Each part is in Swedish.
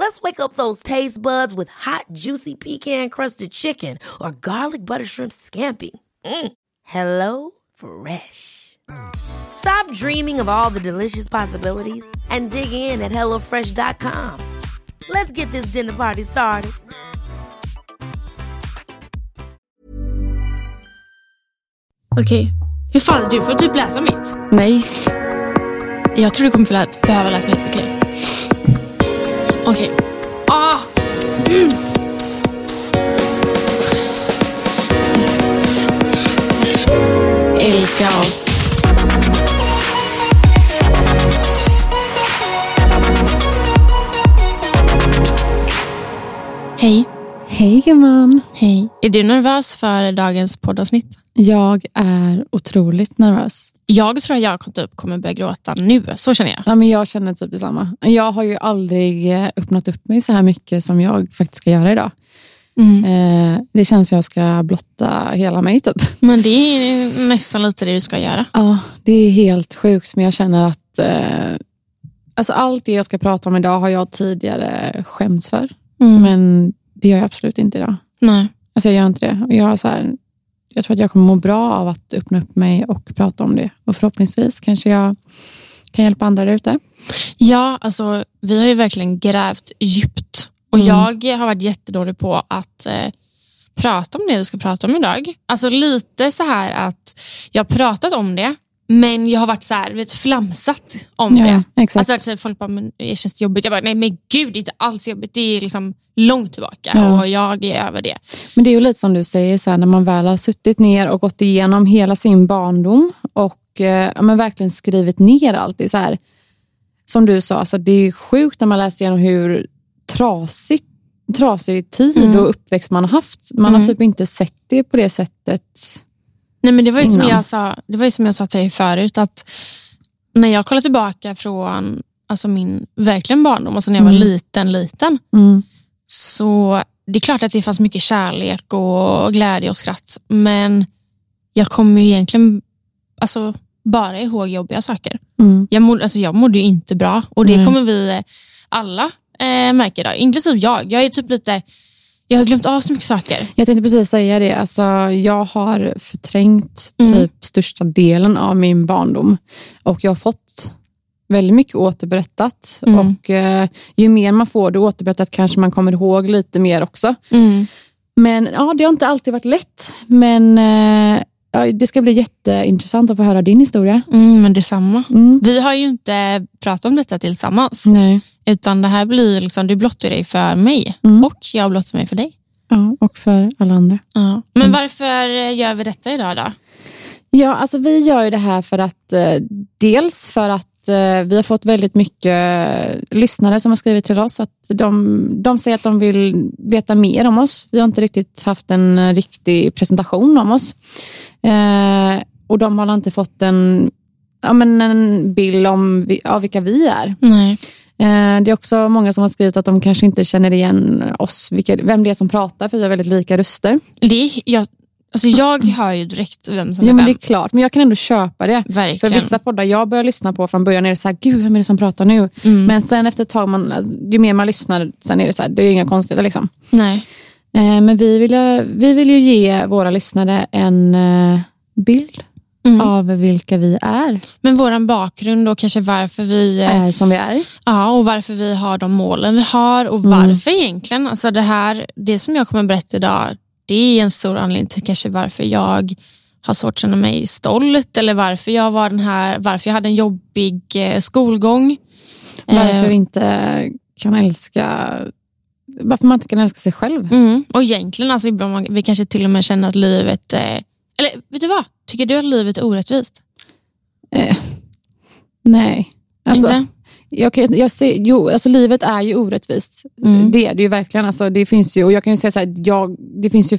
Let's wake up those taste buds with hot, juicy pecan crusted chicken or garlic butter shrimp scampi. Mm. Hello Fresh. Stop dreaming of all the delicious possibilities and dig in at HelloFresh.com. Let's get this dinner party started. Okej. Hur fan, du får typ läsa mitt. Nej. Jag tror du kommer få lä- behöva läsa mitt, okej? Okej. Ah! Mm. Älska oss. Hej. Hej gumman. Hej. Är du nervös för dagens poddavsnitt? Jag är otroligt nervös. Jag tror att jag typ kommer börja gråta nu. Så känner jag. Ja, men jag känner typ detsamma. Jag har ju aldrig öppnat upp mig så här mycket som jag faktiskt ska göra idag. Eh, det känns som jag ska blotta hela mig typ. Men det är nästan lite det du ska göra. Ja, det är helt sjukt men jag känner att eh, alltså allt det jag ska prata om idag har jag tidigare skämts för. Men det gör jag absolut inte idag. Nej. Alltså jag gör inte det. Och Jag, så här, jag tror att jag kommer må bra av att öppna upp mig och prata om det. Och förhoppningsvis kanske jag kan hjälpa andra där ute. Ja, alltså vi har ju verkligen grävt djupt. Och jag har varit jättedålig på att eh, prata om det vi ska prata om idag. Alltså lite så här att jag har pratat om det, men jag har varit så här, vet, flamsat om Ja, det. exakt. Alltså, folk bara, men det känns jobbigt. Jag bara, nej men gud, det är inte alls jobbigt. Det är liksom långt tillbaka Ja. och jag är över det. Men det är ju lite som du säger, så här, när man väl har suttit ner och gått igenom hela sin barndom och eh, men verkligen skrivit ner allt. Det så här, som du sa, alltså, det är sjukt när man läser igenom hur trasigt, trasig tid och uppväxt man har haft. Man har typ inte sett det på det sättet. Nej, men det var ju som jag sa, det var ju som jag sa till dig förut, att när jag kollar tillbaka från alltså min verkligen barndom, alltså när jag var liten, liten, Mm. Så det är klart att det fanns mycket kärlek och glädje och skratt, men jag kommer ju egentligen alltså, bara ihåg jobbiga saker. Mm. Jag, mådde, alltså, jag mådde ju inte bra och det Nej. kommer vi eh, alla eh, märka idag, inklusive jag. Jag är typ lite, jag har glömt av så mycket saker. Jag tänkte precis säga det. Alltså, jag har förträngt Mm. typ största delen av min barndom och jag har fått väldigt mycket återberättat. Mm. Och eh, Ju mer man får det återberättat kanske man kommer ihåg lite mer också. Men ja, det har inte alltid varit lätt. Men eh, ja, det ska bli jätteintressant att få höra din historia. Mm, men detsamma. Mm. Vi har ju inte pratat om detta tillsammans. Nej. Utan det här blir liksom, du blottar dig för mig Mm. och jag blottar mig för dig. Ja, och för alla andra. Ja. Men varför gör vi detta idag då? Ja, alltså vi gör ju det här för att eh, dels för att eh, vi har fått väldigt mycket eh, lyssnare som har skrivit till oss att de, de säger att de vill veta mer om oss. Vi har inte riktigt haft en eh, riktig presentation om oss. Eh, och de har inte fått en, ja, men en bild om vi, av vilka vi är. Nej. Det är också många som har skrivit att de kanske inte känner igen oss, vilka, vem det är som pratar, för vi har väldigt lika röster. Det jag, alltså jag hör ju direkt vem som Jo, är men vem. det är klart, men jag kan ändå köpa det. För Verkligen. vissa poddar jag börjar lyssna på från början är det så här, gud vem är det som pratar nu? Mm. Men sen efter ett tag, man, ju mer man lyssnar, sen är det så här, det är inga konstigheter liksom. Nej. Eh, men vi vill, vi vill ju ge våra lyssnare en eh, bild Mm. av vilka vi är, Men våran bakgrund och kanske varför vi eh, är som vi är. Ja, och varför vi har de målen vi har och Mm. varför egentligen. Alltså det, här, det som jag kommer berätta idag, det är en stor anledning till kanske varför jag har svårt att känna mig stolt eller varför jag var den här, varför jag hade en jobbig eh, skolgång. Varför Eh, vi inte kan älska, varför man inte kan älska sig själv. Mm. Och egentligen, alltså, ibland vi kanske till och med känner att livet, eh, eller vet du vad? Tycker du att livet är orättvist? Eh, nej. Alltså, Inte? Jag, kan- jag ser, jo, alltså livet är ju orättvist. Mm. Det är det ju verkligen. Alltså, det finns ju, och jag kan ju säga så här, jag, det finns ju,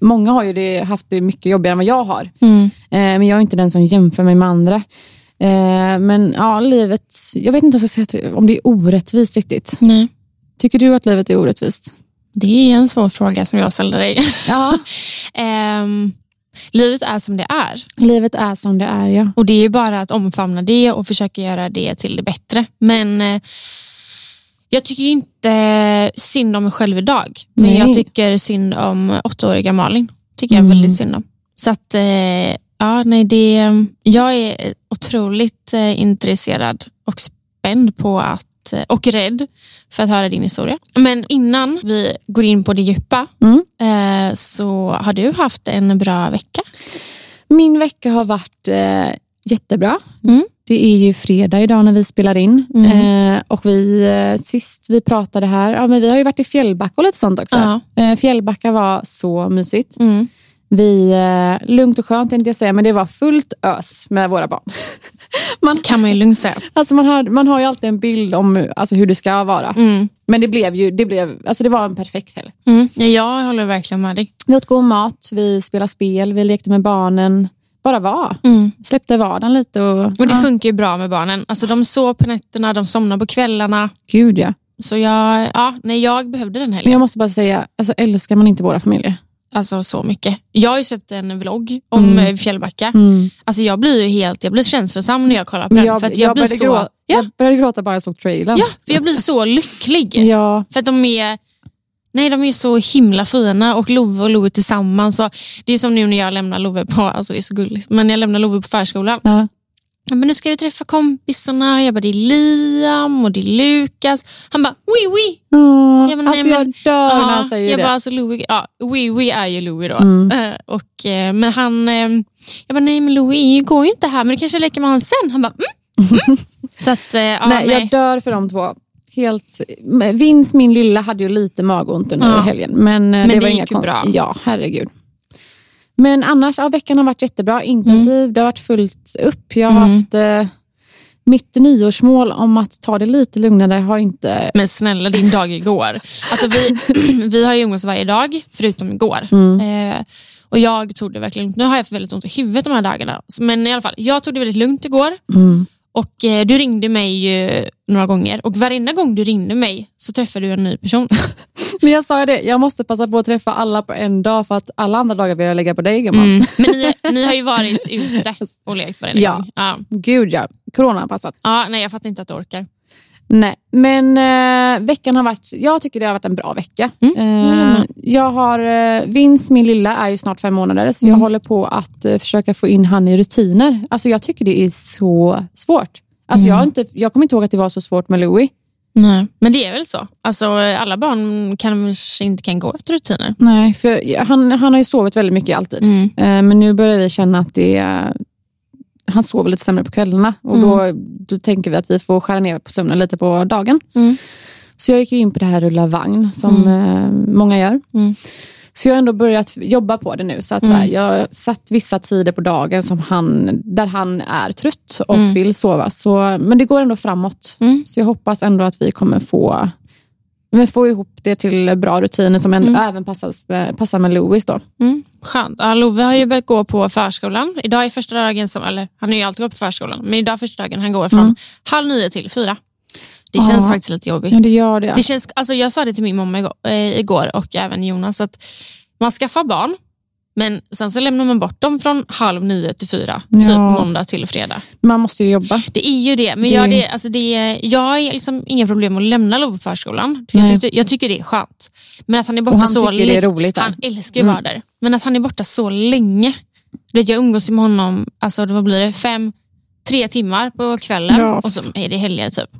många har ju det, haft det mycket jobbigare än vad jag har. Mm. Eh, men jag är inte den som jämför mig med andra. Eh, men ja, livet, jag vet inte vad jag ska säga om det är orättvist riktigt. Nej. Tycker du att livet är orättvist? Det är en svår fråga som jag ställde dig. Ja. Ehm, livet är som det är. livet är som det är, ja. Och det är ju bara att omfamna det och försöka göra det till det bättre. Men eh, jag tycker ju inte synd om mig själv idag. Men Nej. jag tycker synd om åttaåriga Malin. tycker jag Mm. väldigt synd om. Så att, eh, ja, nej, det, jag är otroligt eh, intresserad och spänd på att, eh, och rädd för att höra din historia. Men innan vi går in på det djupa Mm. eh, så har du haft en bra vecka. Min vecka har varit eh, jättebra. Mm. Det är ju fredag idag när vi spelar in. Mm. Eh, och vi, eh, sist vi pratade här, ja, men vi har ju varit i Fjällbacka och lite sånt också. Ja. Eh, Fjällbacka var så mysigt. Mm. Vi, eh, lugnt och skönt tänkte jag säga, men det var fullt ös med våra barn. man, Kan man ju lugnt säga. alltså man, har, man har ju alltid en bild om alltså, hur det ska vara. Mm. Men det blev ju det blev, alltså det var en perfekt helg. Mm. Ja, jag håller verkligen med dig. Vi åt god mat, vi spelade spel, vi lekte med barnen. Bara var. Släppte vardagen lite. Och, Mm. Och det ja, funkar ju bra med barnen. Alltså, de sov på nätterna, de somnar på kvällarna. Gud ja. Så jag, ja, nej, jag behövde den Men helgen. jag måste bara säga, alltså, älskar man inte våra familjer? Alltså så mycket. Jag har ju släppt en vlogg om Mm. mm. Fjällbacka. Mm. Alltså, jag blir ju helt jag blir känslosam när jag kollar på den. jag, för att jag, jag, blir så, gråta, ja, jag började gråta bara jag såg trailern. ja, för jag blir så lycklig. Ja. För att de är Nej, de är så himla fina och Love och Love tillsammans. Och det är som nu när jag lämnar Love på, alltså det är så gulligt, men jag lämnar Love på förskolan. Ja. Men nu ska vi träffa kompisarna. Jag bara, det är Liam och det är Lukas. Han bara, oui, oui. Åh, Ja, men alltså jag men- dör när han säger jag det. bara, alltså Louis, ja, oui, oui är ju Louis då. Mm. Eh, och, eh, men han, eh, jag bara, nej men Louis går ju inte här, men det kanske jag leker med han sen. Han bara, mm. mm. Så att, ja, nej, nej. jag dör för de två. Helt, Vince, min lilla, hade ju lite magont under Ja. helgen. Men, Men det, det var gick inga ju bra. Ja, herregud. Men annars, ja, veckan har varit jättebra. Intensiv, det har varit fullt upp. Jag har Mm. haft eh, mitt nyårsmål om att ta det lite lugnare har inte... Men snälla, din dag igår. Alltså, vi, vi har ju umgås varje dag, förutom igår. Mm. Eh, och jag tog det verkligen. Nu har jag väldigt ont i huvudet de här dagarna. Men i alla fall, jag tog det väldigt lugnt igår. Mm. Och eh, Du ringde mig ju några gånger och varenda gång du ringde mig så träffade du en ny person. Men jag sa det, jag måste passa på att träffa alla på en dag för att alla andra dagar vill jag lägga på dig gumman. Mm. Men ni, ni har ju varit ute och lekt varenda Ja. gång. Ja. Gud ja, coronaanpassat. Ja, nej, jag fattar inte att du orkar. Nej, men eh, veckan har varit, jag tycker det har varit en bra vecka. Mm, jag eh, jag har, eh, Vince, min lilla, är ju snart fem månader så Mm. jag håller på att eh, försöka få in han i rutiner. Alltså jag tycker det är så svårt. Alltså jag, Mm. inte, jag kommer inte ihåg att det var så svårt med Louis. Nej. Men det är väl så. Alltså, alla barn kanske inte kan gå efter rutiner. Nej, för han, han har ju sovit väldigt mycket alltid. Mm. Eh, men nu börjar vi känna att det är, han sover lite sämre på kvällarna och då, då tänker vi att vi får skära ner på sömnen lite på dagen. Mm. Så jag gick in på det här rulla vagn som eh, många gör. Mm. Så jag har ändå börjat jobba på det nu. Så att, så här, jag har satt vissa tider på dagen som han, där han är trött och Mm. vill sova. Så, men det går ändå framåt. Mm. Så jag hoppas ändå att vi kommer få, men få ihop det till bra rutiner som ändå även passas, passar med Louis. Då. Mm. Skönt. Ja, Love har ju börjat gå på förskolan. Idag är första dagen, som, eller han har ju alltid gått på förskolan, men idag är första dagen han går från halv nio till fyra. Det Ja. känns faktiskt lite jobbigt. Ja, det gör det. Det känns, alltså jag sa det till min mamma igår, eh, igår och även Jonas att man skaffar barn men sen så lämnar man bort dem från halv nio till fyra, typ Ja. måndag till fredag. Man måste ju jobba. Det är ju det, men Det- Jag, det, alltså det, jag har liksom inga problem att lämna Love på förskolan. För jag, tyckte, jag tycker det är skönt. Men att han är borta Och han så tycker det är roligt där. Han älskar ju att vara där. Men att han är borta så länge. Du vet, jag umgås med honom, alltså, vad blir det, fem, tre timmar på kvällen Ja. och så är det helger typ.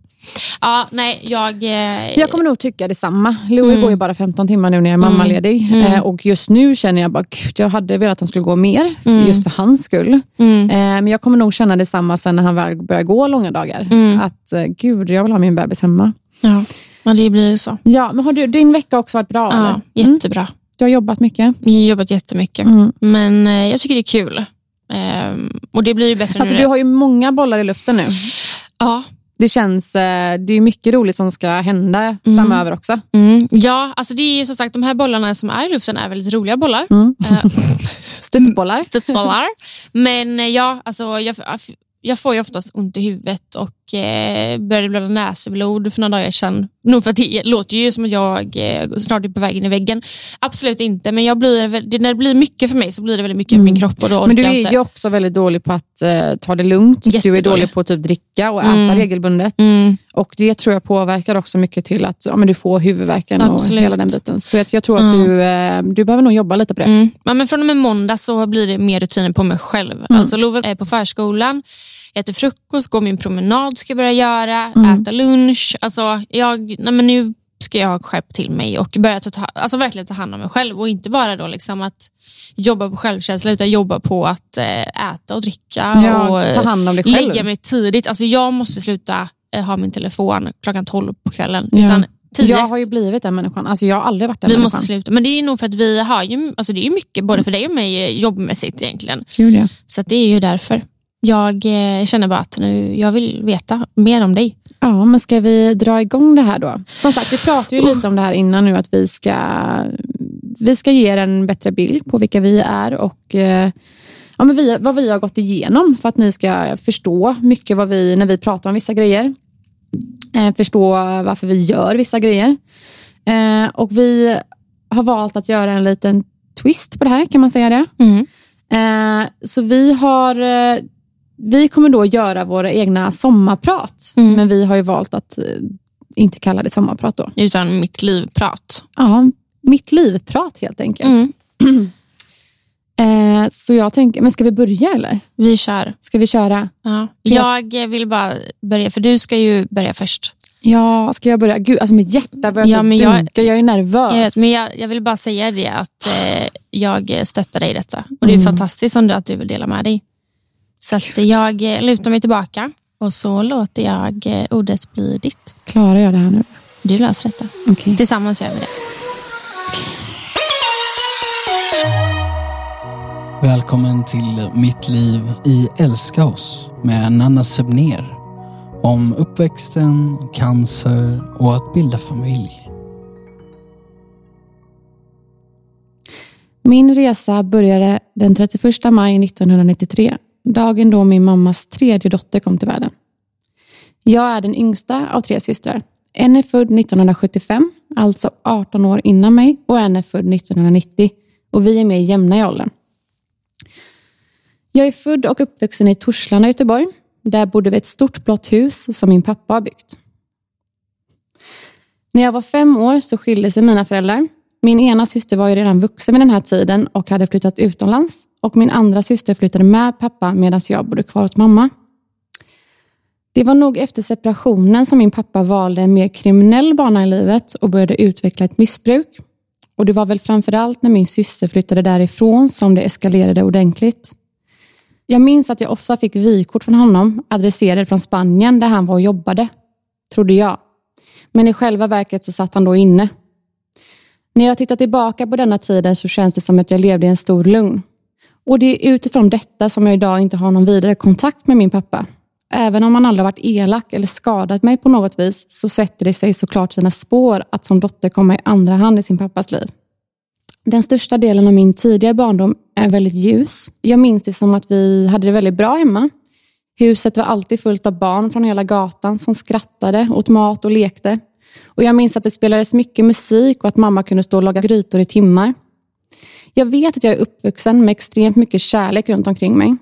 Ja, nej, jag... Eh, Jag kommer nog tycka detsamma. Louis Mm. går ju bara 15 timmar nu när jag är mammaledig. Eh, och just nu känner jag bara, gud, jag hade velat att han skulle gå mer, för- just för hans skull. Mm. Eh, men jag kommer nog känna detsamma sen när han väl börjar gå långa dagar. Mm. Att eh, gud, jag vill ha min bebis hemma. Ja, men det blir ju så. Ja, men har du, din vecka också varit bra? Ja, eller? Mm. jättebra. Du har jobbat mycket? Jag har jobbat jättemycket. Mm. Men eh, jag tycker det är kul. Ehm, och det blir ju bättre Alltså, nu. du har ju många bollar i luften nu. Ja, det känns, eh, det är mycket roligt som ska hända framöver också. Mm. Ja, alltså det är ju som sagt de här bollarna som är i luften är väldigt roliga bollar. Mm. Eh, Studsbollar. studsbollar. Men eh, ja, alltså jag, jag får ju oftast ont i huvudet och eh, började blöda näsblod för några dagar sedan. Nog för att det låter ju som att jag eh, snart är på väg in i väggen. Absolut inte, men jag blir, när det blir mycket för mig så blir det väldigt mycket för min kropp och då Men du är ju också väldigt dålig på att eh, ta det lugnt. Du är dålig på att typ dricka och äta Mm. regelbundet. Mm. Och Det tror jag påverkar också mycket till att ja, men du får huvudvärken Absolut. och hela den biten. Så jag, jag tror att du, eh, du behöver nog jobba lite på det. Mm. Ja, men från och med måndag så blir det mer rutiner på mig själv. Alltså Love är på förskolan, äter frukost, går min promenad ska jag börja göra, äta lunch. Alltså jag, nej men nu ska jag skärpa till mig och börja ta, alltså verkligen ta hand om mig själv och inte bara då liksom att jobba på självkänsla utan jobba på att eh, äta och dricka Ja, och eh, ta hand om dig själv. lägga mig tidigt. Alltså jag måste sluta eh, ha min telefon klockan 12 på kvällen. Ja. Utan 10. Jag har ju blivit den människan. Alltså, jag har aldrig varit den Vi människan. måste sluta. Men det är nog för att vi har ju, alltså det är mycket både för dig och mig jobbmässigt egentligen. Ja. Så det är ju därför. Jag eh, känner bara att nu, jag vill veta mer om dig. Ja, men ska vi dra igång det här då? Som sagt, vi pratade ju lite om det här innan nu, att vi ska, vi ska ge er en bättre bild på vilka vi är och eh, ja, men vi, vad vi har gått igenom för att ni ska förstå mycket vad vi, när vi pratar om vissa grejer. Eh, förstå varför vi gör vissa grejer. Och vi har valt att göra en liten twist på det här, kan man säga det? Mm. Så vi har vi kommer då göra våra egna sommarprat, Mm. men vi har ju valt att eh, inte kalla det sommarprat då. Utan mitt livprat. Ja, mitt livprat helt enkelt. Mm. Eh, så jag tänker, men ska vi börja eller? Vi kör. Ska vi köra? Ja. Jag vill bara börja, för du ska ju börja först. Ja, ska jag börja? Gud, alltså mitt hjärta börjar Ja, men jag- dunka. Jag är nervös. Jag vet, men jag, jag vill bara säga det att eh, jag stöttar dig i detta. Och det är Mm. fantastiskt om du, att du vill dela med dig. Så att jag eh, lutar mig tillbaka och så låter jag eh, ordet bli ditt. Klarar jag det här nu? Du löser detta. Okej. Tillsammans gör vi det. Välkommen till Mitt liv i Älska oss med Nanna Sebner. Om uppväxten, cancer och att bilda familj. Min resa började den 31 maj 1993, dagen då min mammas tredje dotter kom till världen. Jag är den yngsta av tre systrar. En är född 1975, alltså 18 år innan mig, och en är född 1990 och vi är mer jämna i åldern. Jag är född och uppvuxen i Torslanda, Göteborg. Där bodde vi i ett stort blått hus som min pappa har byggt. När jag var fem år så skilde sig mina föräldrar. Min ena syster var ju redan vuxen vid den här tiden och hade flyttat utomlands. Och min andra syster flyttade med pappa medan jag bodde kvar hos mamma. Det var nog efter separationen som min pappa valde en mer kriminell bana i livet och började utveckla ett missbruk. Och det var väl framförallt när min syster flyttade därifrån som det eskalerade ordentligt. Jag minns att jag ofta fick vykort från honom, adresserade från Spanien där han var och jobbade. Trodde jag. Men i själva verket så satt han då inne. När jag tittar tillbaka på denna tiden så känns det som att jag levde i en stor lugn. Och det är utifrån detta som jag idag inte har någon vidare kontakt med min pappa. Även om han aldrig varit elak eller skadat mig på något vis så sätter det sig såklart sina spår att som dotter komma i andra hand i sin pappas liv. Den största delen av min tidiga barndom är väldigt ljus. Jag minns det som att vi hade det väldigt bra hemma. Huset var alltid fullt av barn från hela gatan som skrattade, åt mat och lekte. Och jag minns att det spelades mycket musik och att mamma kunde stå och laga grytor i timmar. Jag vet att jag är uppvuxen med extremt mycket kärlek runt omkring mig.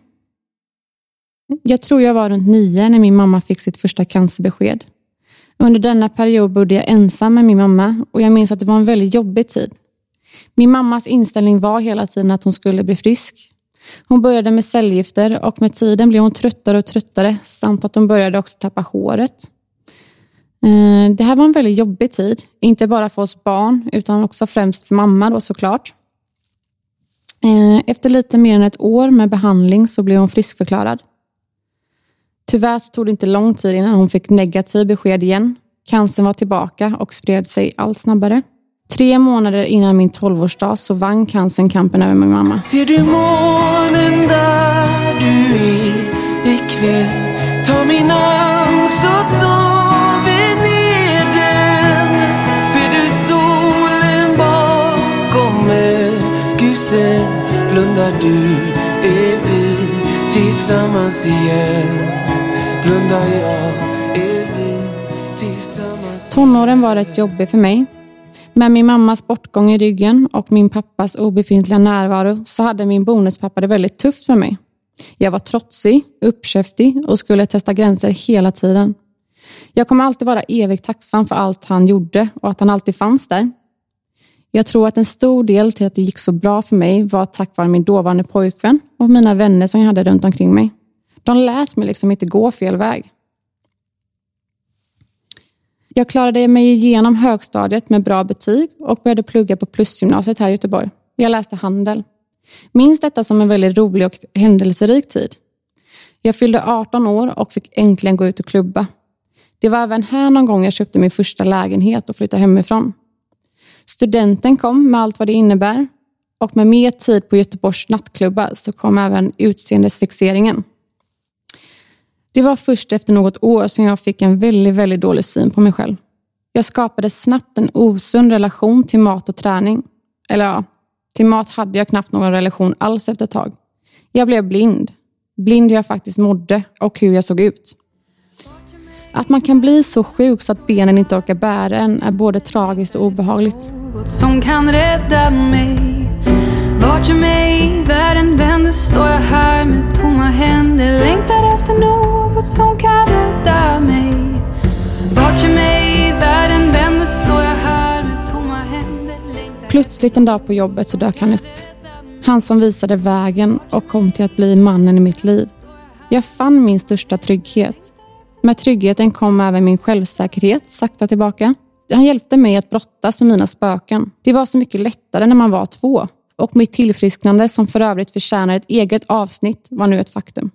Jag tror jag var runt nio när min mamma fick sitt första cancerbesked. Under denna period bodde jag ensam med min mamma och jag minns att det var en väldigt jobbig tid. Min mammas inställning var hela tiden att hon skulle bli frisk. Hon började med cellgifter och med tiden blev hon tröttare och tröttare samt att hon började också tappa håret. Eh, det här var en väldigt jobbig tid, inte bara för oss barn utan också främst för mamma då såklart. Eh, efter lite mer än ett år med behandling så blev hon friskförklarad. Tyvärr så tog det inte lång tid innan hon fick negativ besked igen. Cancern var tillbaka och spred sig allt snabbare. Tre månader innan min 12-årsdag så vann cancern kampen över min mamma. Ser du månen där du är ikväll? Ta min hand så tar där du är vi tillsammans igen Blundar jag är vi tillsammans Tonåren var rätt jobbig för mig. Med min mammas bortgång i ryggen och min pappas obefintliga närvaro så hade min bonuspappa det väldigt tufft för mig. Jag var trotsig, uppkäftig och skulle testa gränser hela tiden. Jag kommer alltid vara evigt tacksam för allt han gjorde och att han alltid fanns där. Jag tror att en stor del till att det gick så bra för mig var tack vare min dåvarande pojkvän och mina vänner som jag hade runt omkring mig. De lät mig liksom inte gå fel väg. Jag klarade mig igenom högstadiet med bra betyg och började plugga på Plusgymnasiet här i Göteborg. Jag läste handel. Minns detta som en väldigt rolig och händelserik tid. Jag fyllde 18 år och fick äntligen gå ut och klubba. Det var även här någon gång jag köpte min första lägenhet och flyttade hemifrån. Studenten kom med allt vad det innebär och med mer tid på Göteborgs nattklubbar så kom även utseendesfixeringen. Det var först efter något år som jag fick en väldigt, väldigt dålig syn på mig själv. Jag skapade snabbt en osund relation till mat och träning. Eller ja, till mat hade jag knappt någon relation alls efter ett tag. Jag blev blind. Blind hur jag faktiskt mådde och hur jag såg ut. Att man kan bli så sjuk så att benen inte orkar bära en är både tragiskt och obehagligt. Något som kan rädda mig Vart jag mig världen vänder står jag här med tomma händer Längtar efter något som kan rädda mig Vart jag mig världen vänder står jag här med tomma händer Längtar Plötsligt en dag på jobbet så dök han upp. Han som visade vägen och kom till att bli mannen i mitt liv. Jag fann min största trygghet. Med tryggheten kom även min självsäkerhet sakta tillbaka. Han hjälpte mig att brottas med mina spöken. Det var så mycket lättare när man var två. Och mitt tillfrisknande, som för övrigt förtjänar ett eget avsnitt, var nu ett faktum.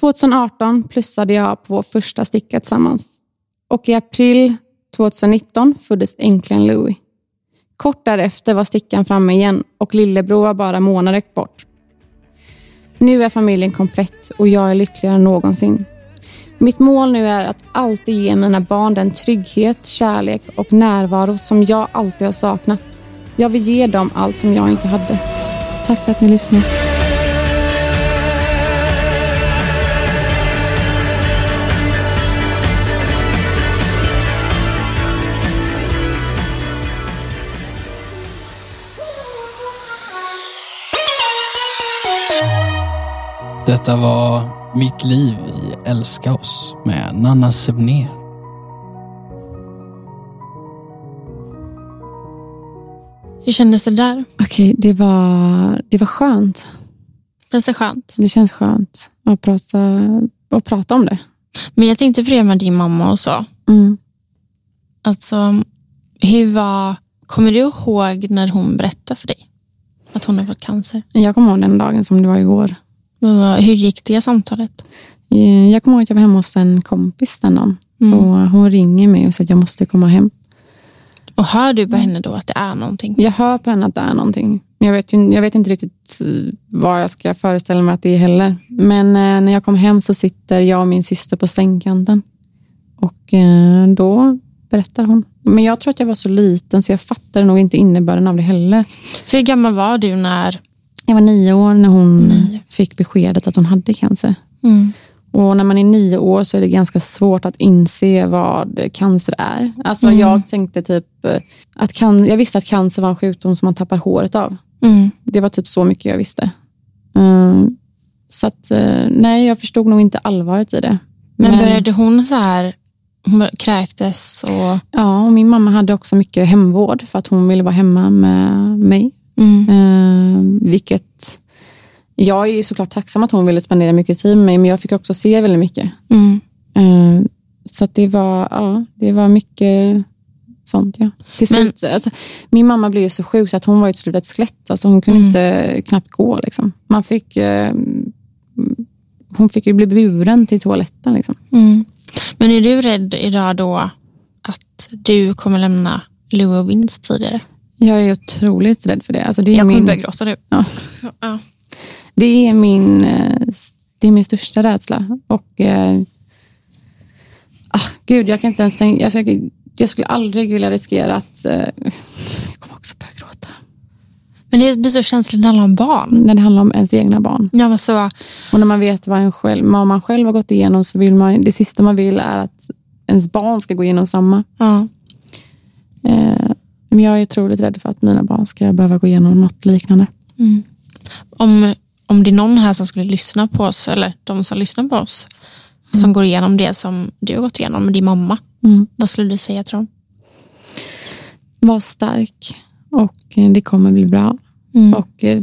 2018 plussade jag på vår första sticka tillsammans. Och i april 2019 föddes äntligen Louie. Kort därefter var stickan framme igen och lillebror var bara månader bort. Nu är familjen komplett och jag är lyckligare än någonsin. Mitt mål nu är att alltid ge mina barn den trygghet, kärlek och närvaro som jag alltid har saknat. Jag vill ge dem allt som jag inte hade. Tack för att ni lyssnade. Detta var mitt liv i Älska oss med Nanna Sebner. Hur kändes det där? Okej, det, var, det var skönt. Känns det skönt? Det känns skönt att prata, att prata om det. Men jag tänkte på det med din mamma och så. Mm. Alltså, hur var... Kommer du ihåg när hon berättade för dig att hon har fått cancer? Jag kommer ihåg den dagen som det var igår. Vad Hur gick det samtalet? Eh, Jag kommer ihåg att jag var hemma hos en kompis den dagen. Mm. Och hon ringer mig och säger att jag måste komma hem. Och hör du på henne då att det är någonting? Jag hör på henne att det är någonting. Jag vet, jag vet inte riktigt eh, vad jag ska föreställa mig att det är heller. Men eh, när jag kom hem så sitter jag och min syster på sängkanten. Och då berättar hon. Men jag tror att jag var så liten så jag fattade nog inte innebörden av det heller. För hur gammal var du när... Jag var nio år när hon fick beskedet att hon hade cancer. Mm. Och när man är nio år så är det ganska svårt att inse vad cancer är. Alltså Mm. jag tänkte typ eh, att can- jag visste att cancer var en sjukdom som man tappar håret av. Mm. Det var typ så mycket jag visste. Mm. Så att, eh, nej, jag förstod nog inte allvaret i det. Men började hon så här... Hon kräktes och... Ja, och min mamma hade också mycket hemvård för att hon ville vara hemma med mig. Mm. Eh, vilket jag är såklart tacksam att hon ville spendera mycket tid med mig, men jag fick också se väldigt mycket. Mm. Eh, så det var, ja, det var mycket sånt. Ja. Till Men- slut, alltså, min mamma blev ju så sjuk så att hon var till slut ett skelett. Alltså, hon kunde Mm. inte knappt gå. Liksom. Man fick, eh, hon fick ju bli buren till toaletten. Liksom. Mm. Men är du rädd idag då att du kommer lämna Lou och Vince tidigare? Jag är otroligt rädd för det. Alltså, det, är Jag kommer min, börja gråta nu. Ja. Ja. Det, är min, eh, det är min största rädsla. Och, eh, ah, gud, jag kan inte ens tänka, alltså, jag, jag skulle aldrig vilja riskera att, eh, jag kommer också börja gråta. Men det blir så känsligt när det handlar om barn. När det handlar om ens egna barn. Ja, men så, Och när man vet vad, en själv, vad man själv har gått igenom så vill man, det sista man vill är att ens barn ska gå igenom samma. ja. Eh, men jag är otroligt rädd för att mina barn ska behöva gå igenom något liknande. om, om det är någon här som skulle lyssna på oss, eller de som lyssnar på oss, som går igenom det som du har gått igenom med din mamma, Mm. vad skulle du säga till dem? Var stark och det kommer bli bra. Mm. Och eh,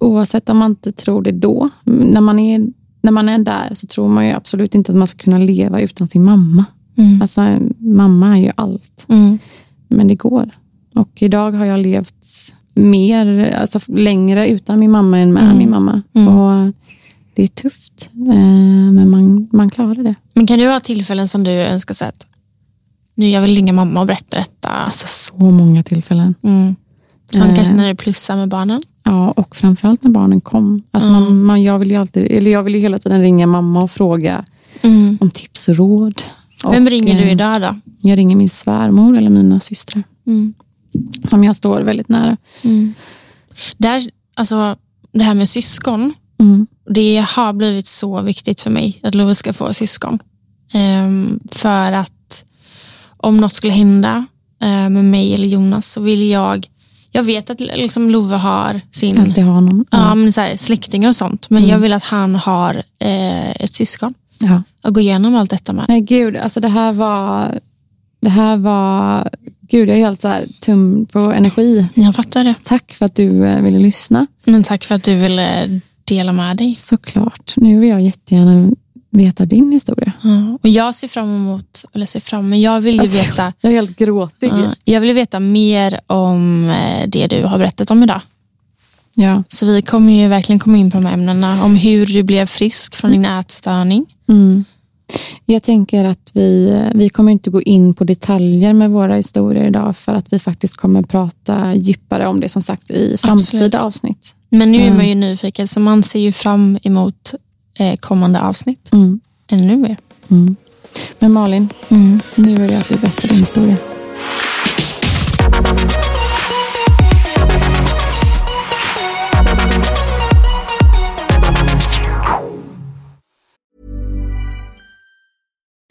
oavsett om man inte tror det då, när man, är, när man är där så tror man ju absolut inte att man ska kunna leva utan sin mamma. Mm. Alltså, mamma är ju allt, Mm. men det går. Och idag har jag levt mer, alltså längre utan min mamma än med Mm. min mamma. Mm. Och det är tufft, eh, men man, man klarar det. Men kan du ha tillfällen som du önskar sig att nu jag vill ringa mamma och berätta detta? Alltså så många tillfällen. Mm. Som Eh. kanske när det plussar med barnen? Ja, och framförallt när barnen kom. Alltså man, man, jag, vill ju alltid, eller jag vill ju hela tiden ringa mamma och fråga om tips och råd. Vem Och, ringer du eh, idag då? Jag ringer min svärmor eller mina systrar. Mm. Som jag står väldigt nära. Där, alltså, det här med syskon, Mm. det har blivit så viktigt för mig att Love ska få syskon. Ehm, för att om något skulle hända eh, med mig eller Jonas så vill jag, jag vet att liksom Love har sin Alltid ha någon. ja, men så här, släktingar och sånt, men jag vill att han har eh, ett syskon Ja. att gå igenom allt detta med. Nej gud, alltså det här var... Det här var... Gud, jag är helt så här tum på energi. Jag fattar det. Tack för att du eh, ville lyssna. Men tack för att du ville dela med dig. Såklart. Nu vill jag jättegärna veta din historia. Ja, och jag ser fram emot, eller ser fram, men jag vill Alltså, veta Jag är helt gråtig. Ja, jag vill veta mer om eh, det du har berättat om idag. Ja. Så vi kommer ju verkligen komma in på de här ämnena. Om hur du blev frisk från din ätstörning. Mm. Jag tänker att vi, vi kommer inte gå in på detaljer med våra historier idag för att vi faktiskt kommer prata djupare om det som sagt i framtida Absolut. avsnitt. Men nu är Mm. man ju nyfiken så man ser ju fram emot eh, kommande avsnitt. Mm. Ännu mer. Mm. Men Malin, nu vill jag att du berättar din historia.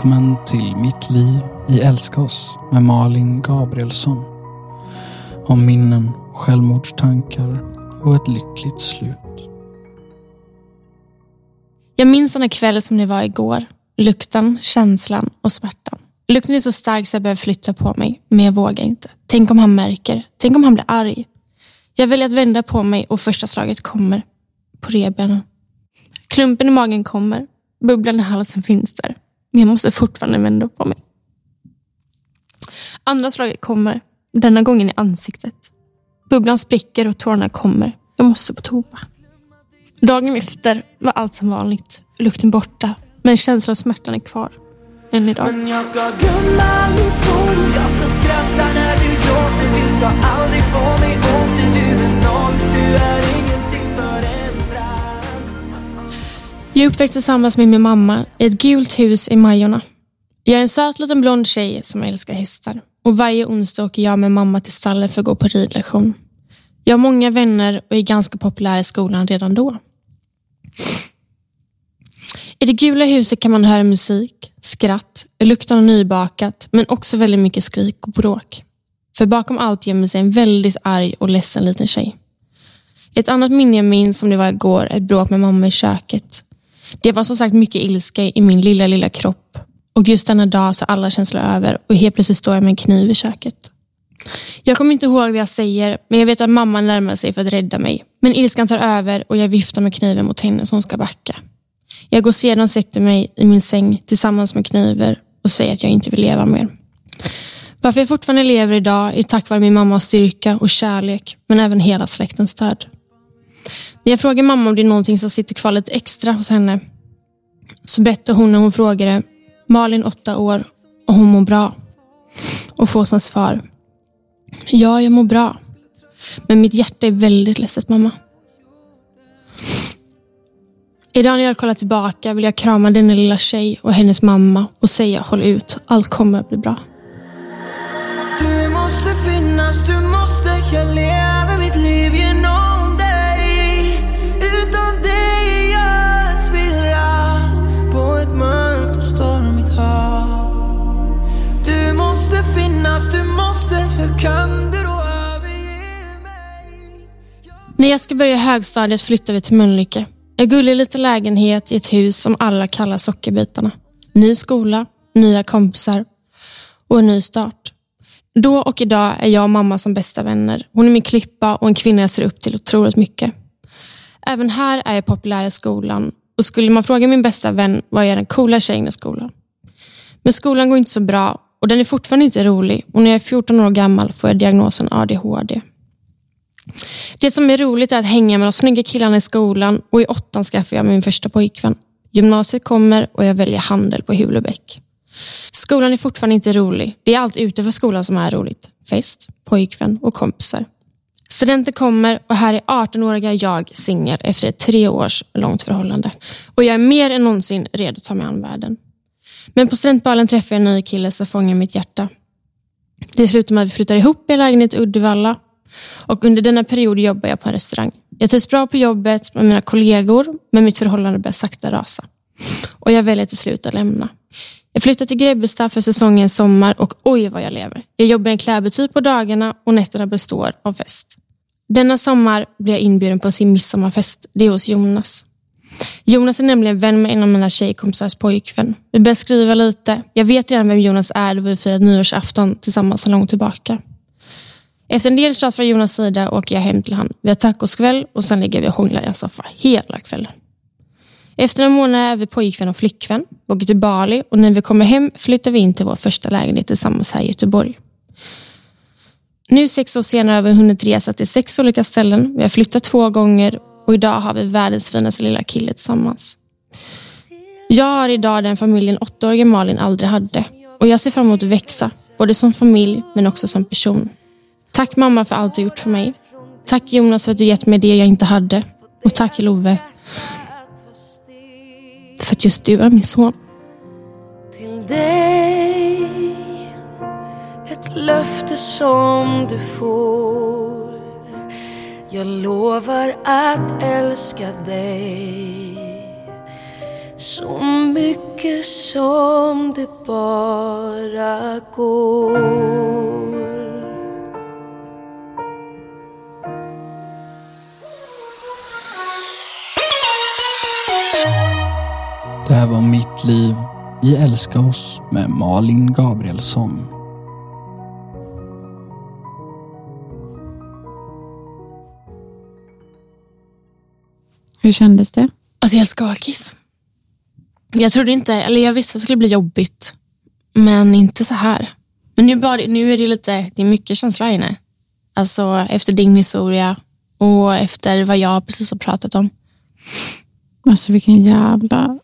Välkommen till Mitt liv i Älska oss med Malin Gabrielsson. Om minnen, självmordstankar och ett lyckligt slut. Jag minns den här kvällen som det var igår. Lukten, känslan och smärtan. Lukten är så stark så jag behöver flytta på mig, men jag vågar inte. Tänk om han märker. Tänk om han blir arg. Jag väljer att vända på mig och första slaget kommer på revbenen. Klumpen i magen kommer. Bubblan i halsen finns där. Men jag måste fortfarande vända på mig. Andra slaget kommer. Denna gången i ansiktet. Bubblan spricker och tårarna kommer. Jag måste på toa. Dagen efter var allt som vanligt. Lukten borta. Men känslan av smärtan är kvar. Än idag. Men jag ska glömma min sol, Jag ska skratta när du gråter Du ska aldrig få mig åter Du är någon Jag är uppväxt tillsammans med min mamma i ett gult hus i Majorna. Jag är en söt liten blond tjej som älskar hästar. Och varje onsdag åker jag med mamma till stallet för att gå på ridlektion. Jag har många vänner och är ganska populär i skolan redan då. I det gula huset kan man höra musik, skratt, lukten av nybakat, men också väldigt mycket skrik och bråk. För bakom allt gömmer sig en väldigt arg och ledsen liten tjej. Ett annat minne jag minns som det var igår, ett bråk med mamma i köket. Det var som sagt mycket ilska i min lilla, lilla kropp. Och just denna dag så alla känslor över och helt plötsligt står jag med en kniv i köket. Jag kommer inte ihåg vad jag säger, men jag vet att mamma närmar sig för att rädda mig. Men ilskan tar över och jag viftar med kniven mot henne som ska backa. Jag går sedan och sätter mig i min säng tillsammans med kniven och säger att jag inte vill leva mer. Varför jag fortfarande lever idag är tack vare min mammas styrka och kärlek, men även hela släktens stöd. När jag frågar mamma om det är någonting som sitter kvar lite extra hos henne, så berättar hon när hon frågade Malin åtta år och hon mår bra. Och får som svar, ja, jag mår bra. Men mitt hjärta är väldigt ledset mamma. Idag när jag kollar tillbaka vill jag krama denna lilla tjej och hennes mamma och säga håll ut, allt kommer att bli bra. Du måste finnas, du måste Jag lever mitt liv måste finnas, du måste Hur kan du då överge mig? När jag ska börja högstadiet flyttar vi till Mölnlycke. En gullig liten lägenhet i ett hus som alla kallar Sockerbitarna. Ny skola, nya kompisar och en ny start. Då och idag är jag och mamma som bästa vänner. Hon är min klippa och en kvinna jag ser upp till otroligt mycket. Även här är jag populär i skolan och skulle man fråga min bästa vän var jag den coola tjejen i skolan. Men skolan går inte så bra och den är fortfarande inte rolig och när jag är 14 år gammal får jag diagnosen ADHD. Det som är roligt är att hänga med de snygga killarna i skolan och i åttan skaffar jag min första pojkvän. Gymnasiet kommer och jag väljer handel på Hulebäck. Skolan är fortfarande inte rolig. Det är allt utanför skolan som är roligt. Fest, pojkvän och kompisar. Studenten kommer och här är 18-åriga jag singel efter ett tre års långt förhållande. Och jag är mer än någonsin redo att ta mig an världen. Men på studentbalen träffar jag en ny kille som fångar mitt hjärta. Det slutar med att vi flyttar ihop i en lägenhet i Uddevalla och under denna period jobbar jag på en restaurang. Jag trivs bra på jobbet med mina kollegor, men mitt förhållande börjar sakta rasa. Och jag väljer till slut att lämna. Jag flyttar till Grebbestad för säsongen sommar och oj vad jag lever. Jag jobbar i en klädbutik på dagarna och nätterna består av fest. Denna sommar blir jag inbjuden på sin midsommarfest. Det är hos Jonas. Jonas är nämligen vän med en av mina tjejkompisars pojkvän. Vi började skriva lite. Jag vet redan vem Jonas är då vi firade nyårsafton tillsammans så långt tillbaka. Efter en del tjat från Jonas sida åker jag hem till han. Vi har tacoskväll och sen ligger vi och hånglar i en soffa hela kvällen. Efter en månad är vi pojkvän och flickvän. Vi åker till Bali och när vi kommer hem flyttar vi in till vår första lägenhet tillsammans här i Göteborg. Nu sex år senare har vi hunnit resa till sex olika ställen. Vi har flyttat två gånger och idag har vi världens finaste lilla kille tillsammans. Jag har idag den familjen åttaåriga Malin aldrig hade och jag ser fram emot att växa, både som familj men också som person. Tack mamma för allt du gjort för mig. Tack Jonas för att du gett mig det jag inte hade. Och tack Love för att just du är min son. Till dig Ett löfte som du får jag lovar att älska dig Så mycket som det bara går Det här var Mitt liv i Älska oss med Malin Gabrielsson. Hur kändes det? Alltså jag är skakis. Jag trodde inte, eller jag visste att det skulle bli jobbigt. Men inte så här. Men nu, bara, nu är det lite, det är mycket känslor här inne. Alltså efter din historia och efter vad jag precis har pratat om. Alltså vilken jävla...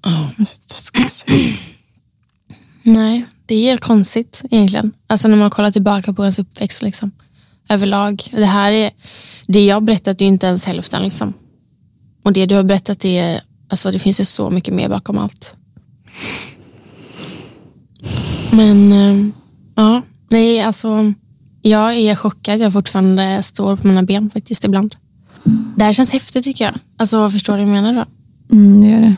Alltså, vad ska jag säga? Nej, det är helt konstigt egentligen. Alltså när man kollar tillbaka på ens uppväxt liksom. Överlag. Det här är, det jag har berättat är inte ens hälften liksom. Och det du har berättat är, alltså det finns ju så mycket mer bakom allt. Men, eh, ja, nej alltså Jag är chockad jag fortfarande står på mina ben faktiskt ibland. Det här känns häftigt tycker jag. Alltså förstår du vad jag menar då? Mm, det gör det.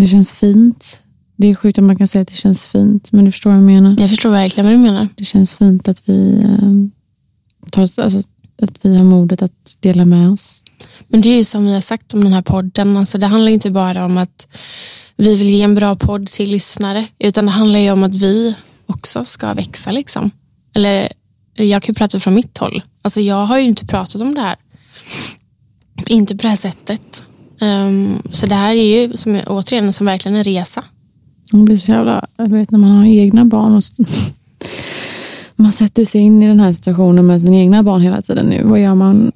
Det känns fint. Det är sjukt att man kan säga att det känns fint, men du förstår vad jag menar. Jag förstår verkligen vad du menar. Det känns fint att vi, eh, tar, alltså, att vi har modet att dela med oss. Men det är ju som vi har sagt om den här podden. Alltså det handlar inte bara om att vi vill ge en bra podd till lyssnare, utan det handlar ju om att vi också ska växa. Liksom. Eller jag kan ju prata från mitt håll. Alltså jag har ju inte pratat om det här. Inte på det här sättet. Um, så det här är ju som, återigen som verkligen en resa. Det blir så jävla, du vet när man har egna barn och man sätter sig in i den här situationen med sina egna barn hela tiden nu. Vad gör man?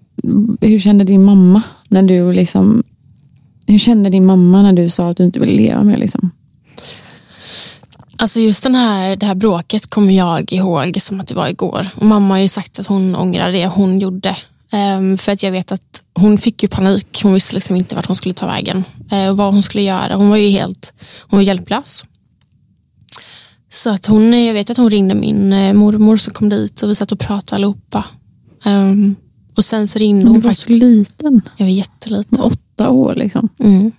Hur kände din mamma när du liksom hur kände din mamma när du sa att du inte ville leva mer? Liksom? Alltså just den här, det här bråket kommer jag ihåg som att det var igår. Och mamma har ju sagt att hon ångrar det hon gjorde. Um, för att jag vet att hon fick ju panik. Hon visste liksom inte vart hon skulle ta vägen uh, vad hon skulle göra. Hon var ju helt hon var hjälplös. Så att hon, jag vet att hon ringde min uh, mormor som kom dit och vi satt och pratade allihopa. Um, och sen så ringde hon. Du var så liten. Jag var jätteliten. Åtta år liksom. Mm.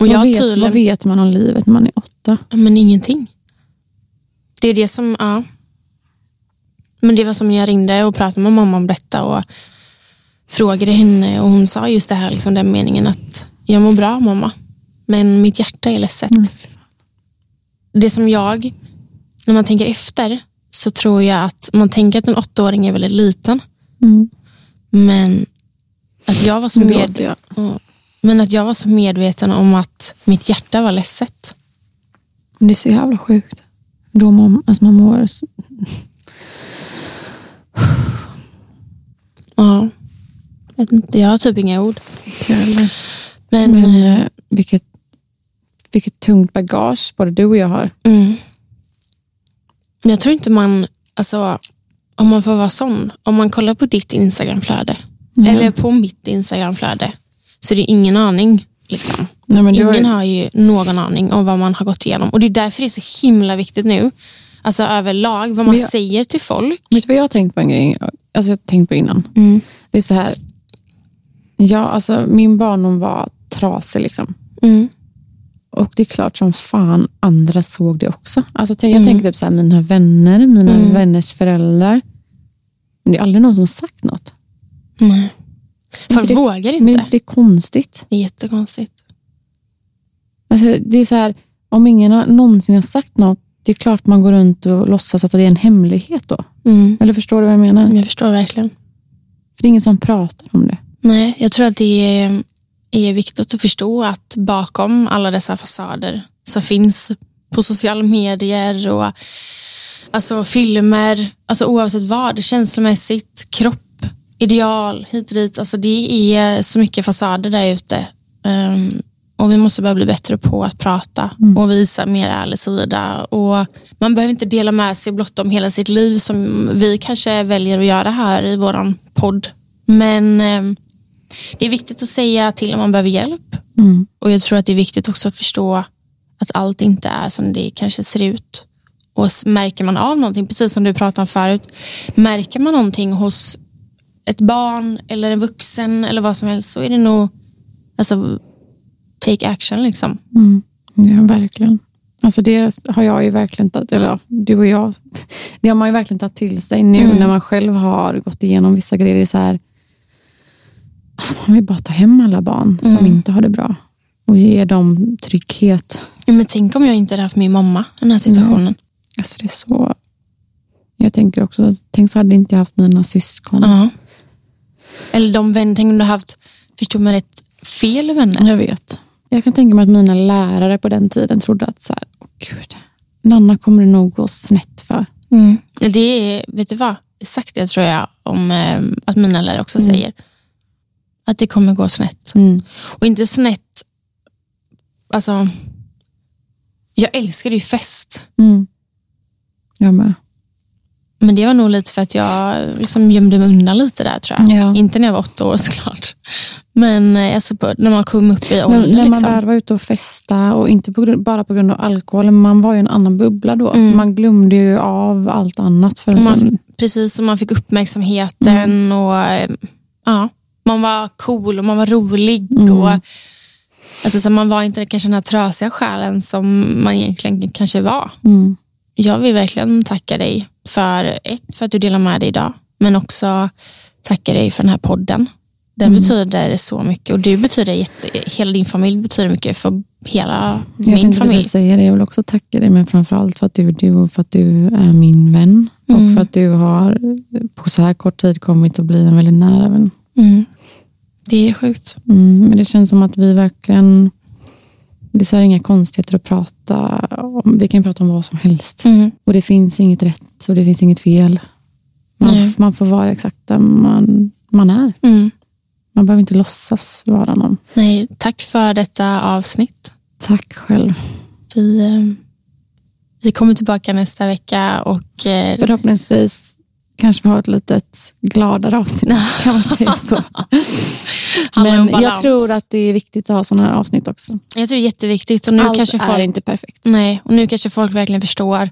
Och vad, vet, tydligen... vad vet man om livet när man är åtta? Men ingenting. Det är det som, ja. Men det var som jag ringde och pratade med mamma om detta och frågade henne och hon sa just det här, liksom den meningen att jag mår bra mamma, men mitt hjärta är ledset. Mm. Det som jag, när man tänker efter, så tror jag att man tänker att en åttaåring är väldigt liten. Mm. Men att jag var så med... Men att jag var så medveten om att mitt hjärta var ledset. Det är så jävla sjukt. Då man, alltså man mår... Ja. Jag, inte, jag har typ inga ord. Men, Men eh, vilket, vilket tungt bagage både du och jag har. Mm. Men jag tror inte man, alltså om man får vara sån, om man kollar på ditt Instagramflöde mm. eller på mitt Instagramflöde så det är ingen aning. Liksom. Nej, Ingen har ju... har ju någon aning om vad man har gått igenom och det är därför det är så himla viktigt nu, alltså överlag, vad man jag... säger till folk. Vet du vad jag har tänkt på en grej? Alltså jag har tänkt på innan. Mm. Det är så här, ja, alltså, min barndom var trasig liksom. Mm. Och det är klart som fan andra såg det också. Alltså, jag mm. tänker typ så här, mina vänner, mina mm. vänners föräldrar. Men det är aldrig någon som har sagt något. Nej. Folk det, vågar inte. Men det är konstigt. Det är jättekonstigt. Alltså, det är så här, om ingen har, någonsin har sagt något, det är klart man går runt och låtsas att det är en hemlighet då. Mm. Eller förstår du vad jag menar? Jag förstår verkligen. För det är ingen som pratar om det. Nej, jag tror att det är, är viktigt att förstå att bakom alla dessa fasader som finns på sociala medier och alltså filmer, alltså oavsett vad, känslomässigt, kropp, ideal, hit och dit. Alltså det är så mycket fasader där ute. Um, och vi måste börja bli bättre på att prata mm. och visa mer ärlig sida. Och man behöver inte dela med sig blott om hela sitt liv som vi kanske väljer att göra här i våran podd. Men um, det är viktigt att säga till om man behöver hjälp. Mm. Och jag tror att det är viktigt också att förstå att allt inte är som det kanske ser ut. Och märker man av någonting, precis som du pratade om förut, märker man någonting hos ett barn eller en vuxen eller vad som helst så är det nog alltså, take action liksom. Mm. Ja, verkligen. Alltså det har jag ju verkligen tagit, eller du och jag, det har man ju verkligen tagit till sig nu mm. när man själv har gått igenom vissa grejer. Så här, alltså man vill bara ta hem alla barn mm. som inte har det bra och ge dem trygghet. Men tänk om jag inte hade haft min mamma i den här situationen. Mm. Alltså det är så, jag tänker också, tänk så hade inte jag haft mina syskon. Uh eller de vänner, tänk om du haft, förstår man rätt, fel vänner? Jag vet. Jag kan tänka mig att mina lärare på den tiden trodde att så här, oh, gud, Nanna kommer det nog gå snett för. Mm. Det är, vet du vad, exakt det tror jag om eh, att mina lärare också mm. säger. Att det kommer gå snett. Mm. Och inte snett, alltså, jag älskar ju fest. Mm. Jag med. Men det var nog lite för att jag liksom gömde mig undan lite där tror jag. Ja. Inte när jag var åtta år såklart. Men eh, alltså när man kom upp i Men ålder. när man liksom. väl var ute och festa och inte på grund, bara på grund av alkohol, man var ju en annan bubbla då. Mm. Man glömde ju av allt annat för en Och man, stund. precis som man fick uppmärksamheten Mm. och eh, ja, man var cool och man var rolig. Mm. Och, alltså, så man var inte kanske den här trasiga själen som man egentligen kanske var. Mm. Jag vill verkligen tacka dig för ett, för att du delar med dig idag, men också tacka dig för den här podden. Den Mm. betyder så mycket och du betyder jätte, hela din familj betyder mycket för hela Jag min familj. precis säga det, jag vill också tacka dig, men framförallt för att du är du och för att du är min vän. Mm. Och för att du har på så här kort tid kommit att bli en väldigt nära vän. Mm. Det är sjukt. Mm, men det känns som att vi verkligen, det är inga konstigheter att prata om. Vi kan prata om vad som helst. Mm. Och det finns inget rätt och det finns inget fel. Man, Nej. man får vara exakt där man, man är. Mm. Man behöver inte låtsas vara någon. Nej, tack för detta avsnitt. Tack själv. Vi, eh, vi kommer tillbaka nästa vecka och eh, Förhoppningsvis kanske vi har ett litet gladare avsnitt. Kan man säga så. Men jag tror att det är viktigt att ha sådana här avsnitt också. jag tror det är jätteviktigt. Och nu Allt kanske är folk, inte perfekt. Nej, och nu kanske folk verkligen förstår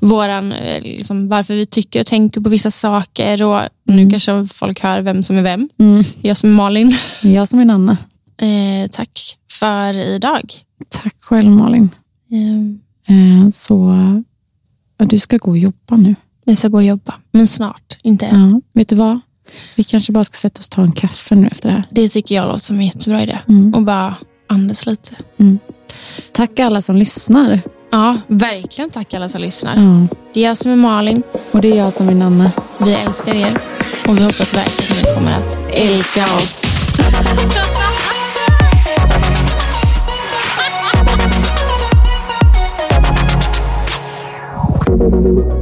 våran, eh, liksom, varför vi tycker och tänker på vissa saker. Och Nu kanske folk hör vem som är vem. Mm. Jag som är Malin. Jag som är Nanna. Eh, tack för idag. Tack själv Malin. Eh, Eh, Så du ska gå och jobba nu. Vi ska gå och jobba, men snart. Inte än. Ja, vet du vad? Vi kanske bara ska sätta oss och ta en kaffe nu efter det här. Det tycker jag låter som en jättebra idé. Mm. Och bara andas lite. Tack alla som lyssnar. Ja, verkligen tack alla som lyssnar. Ja. Det är jag som är Malin. Och det är jag som är Nanna. Vi älskar er och vi hoppas verkligen att ni kommer att älska oss.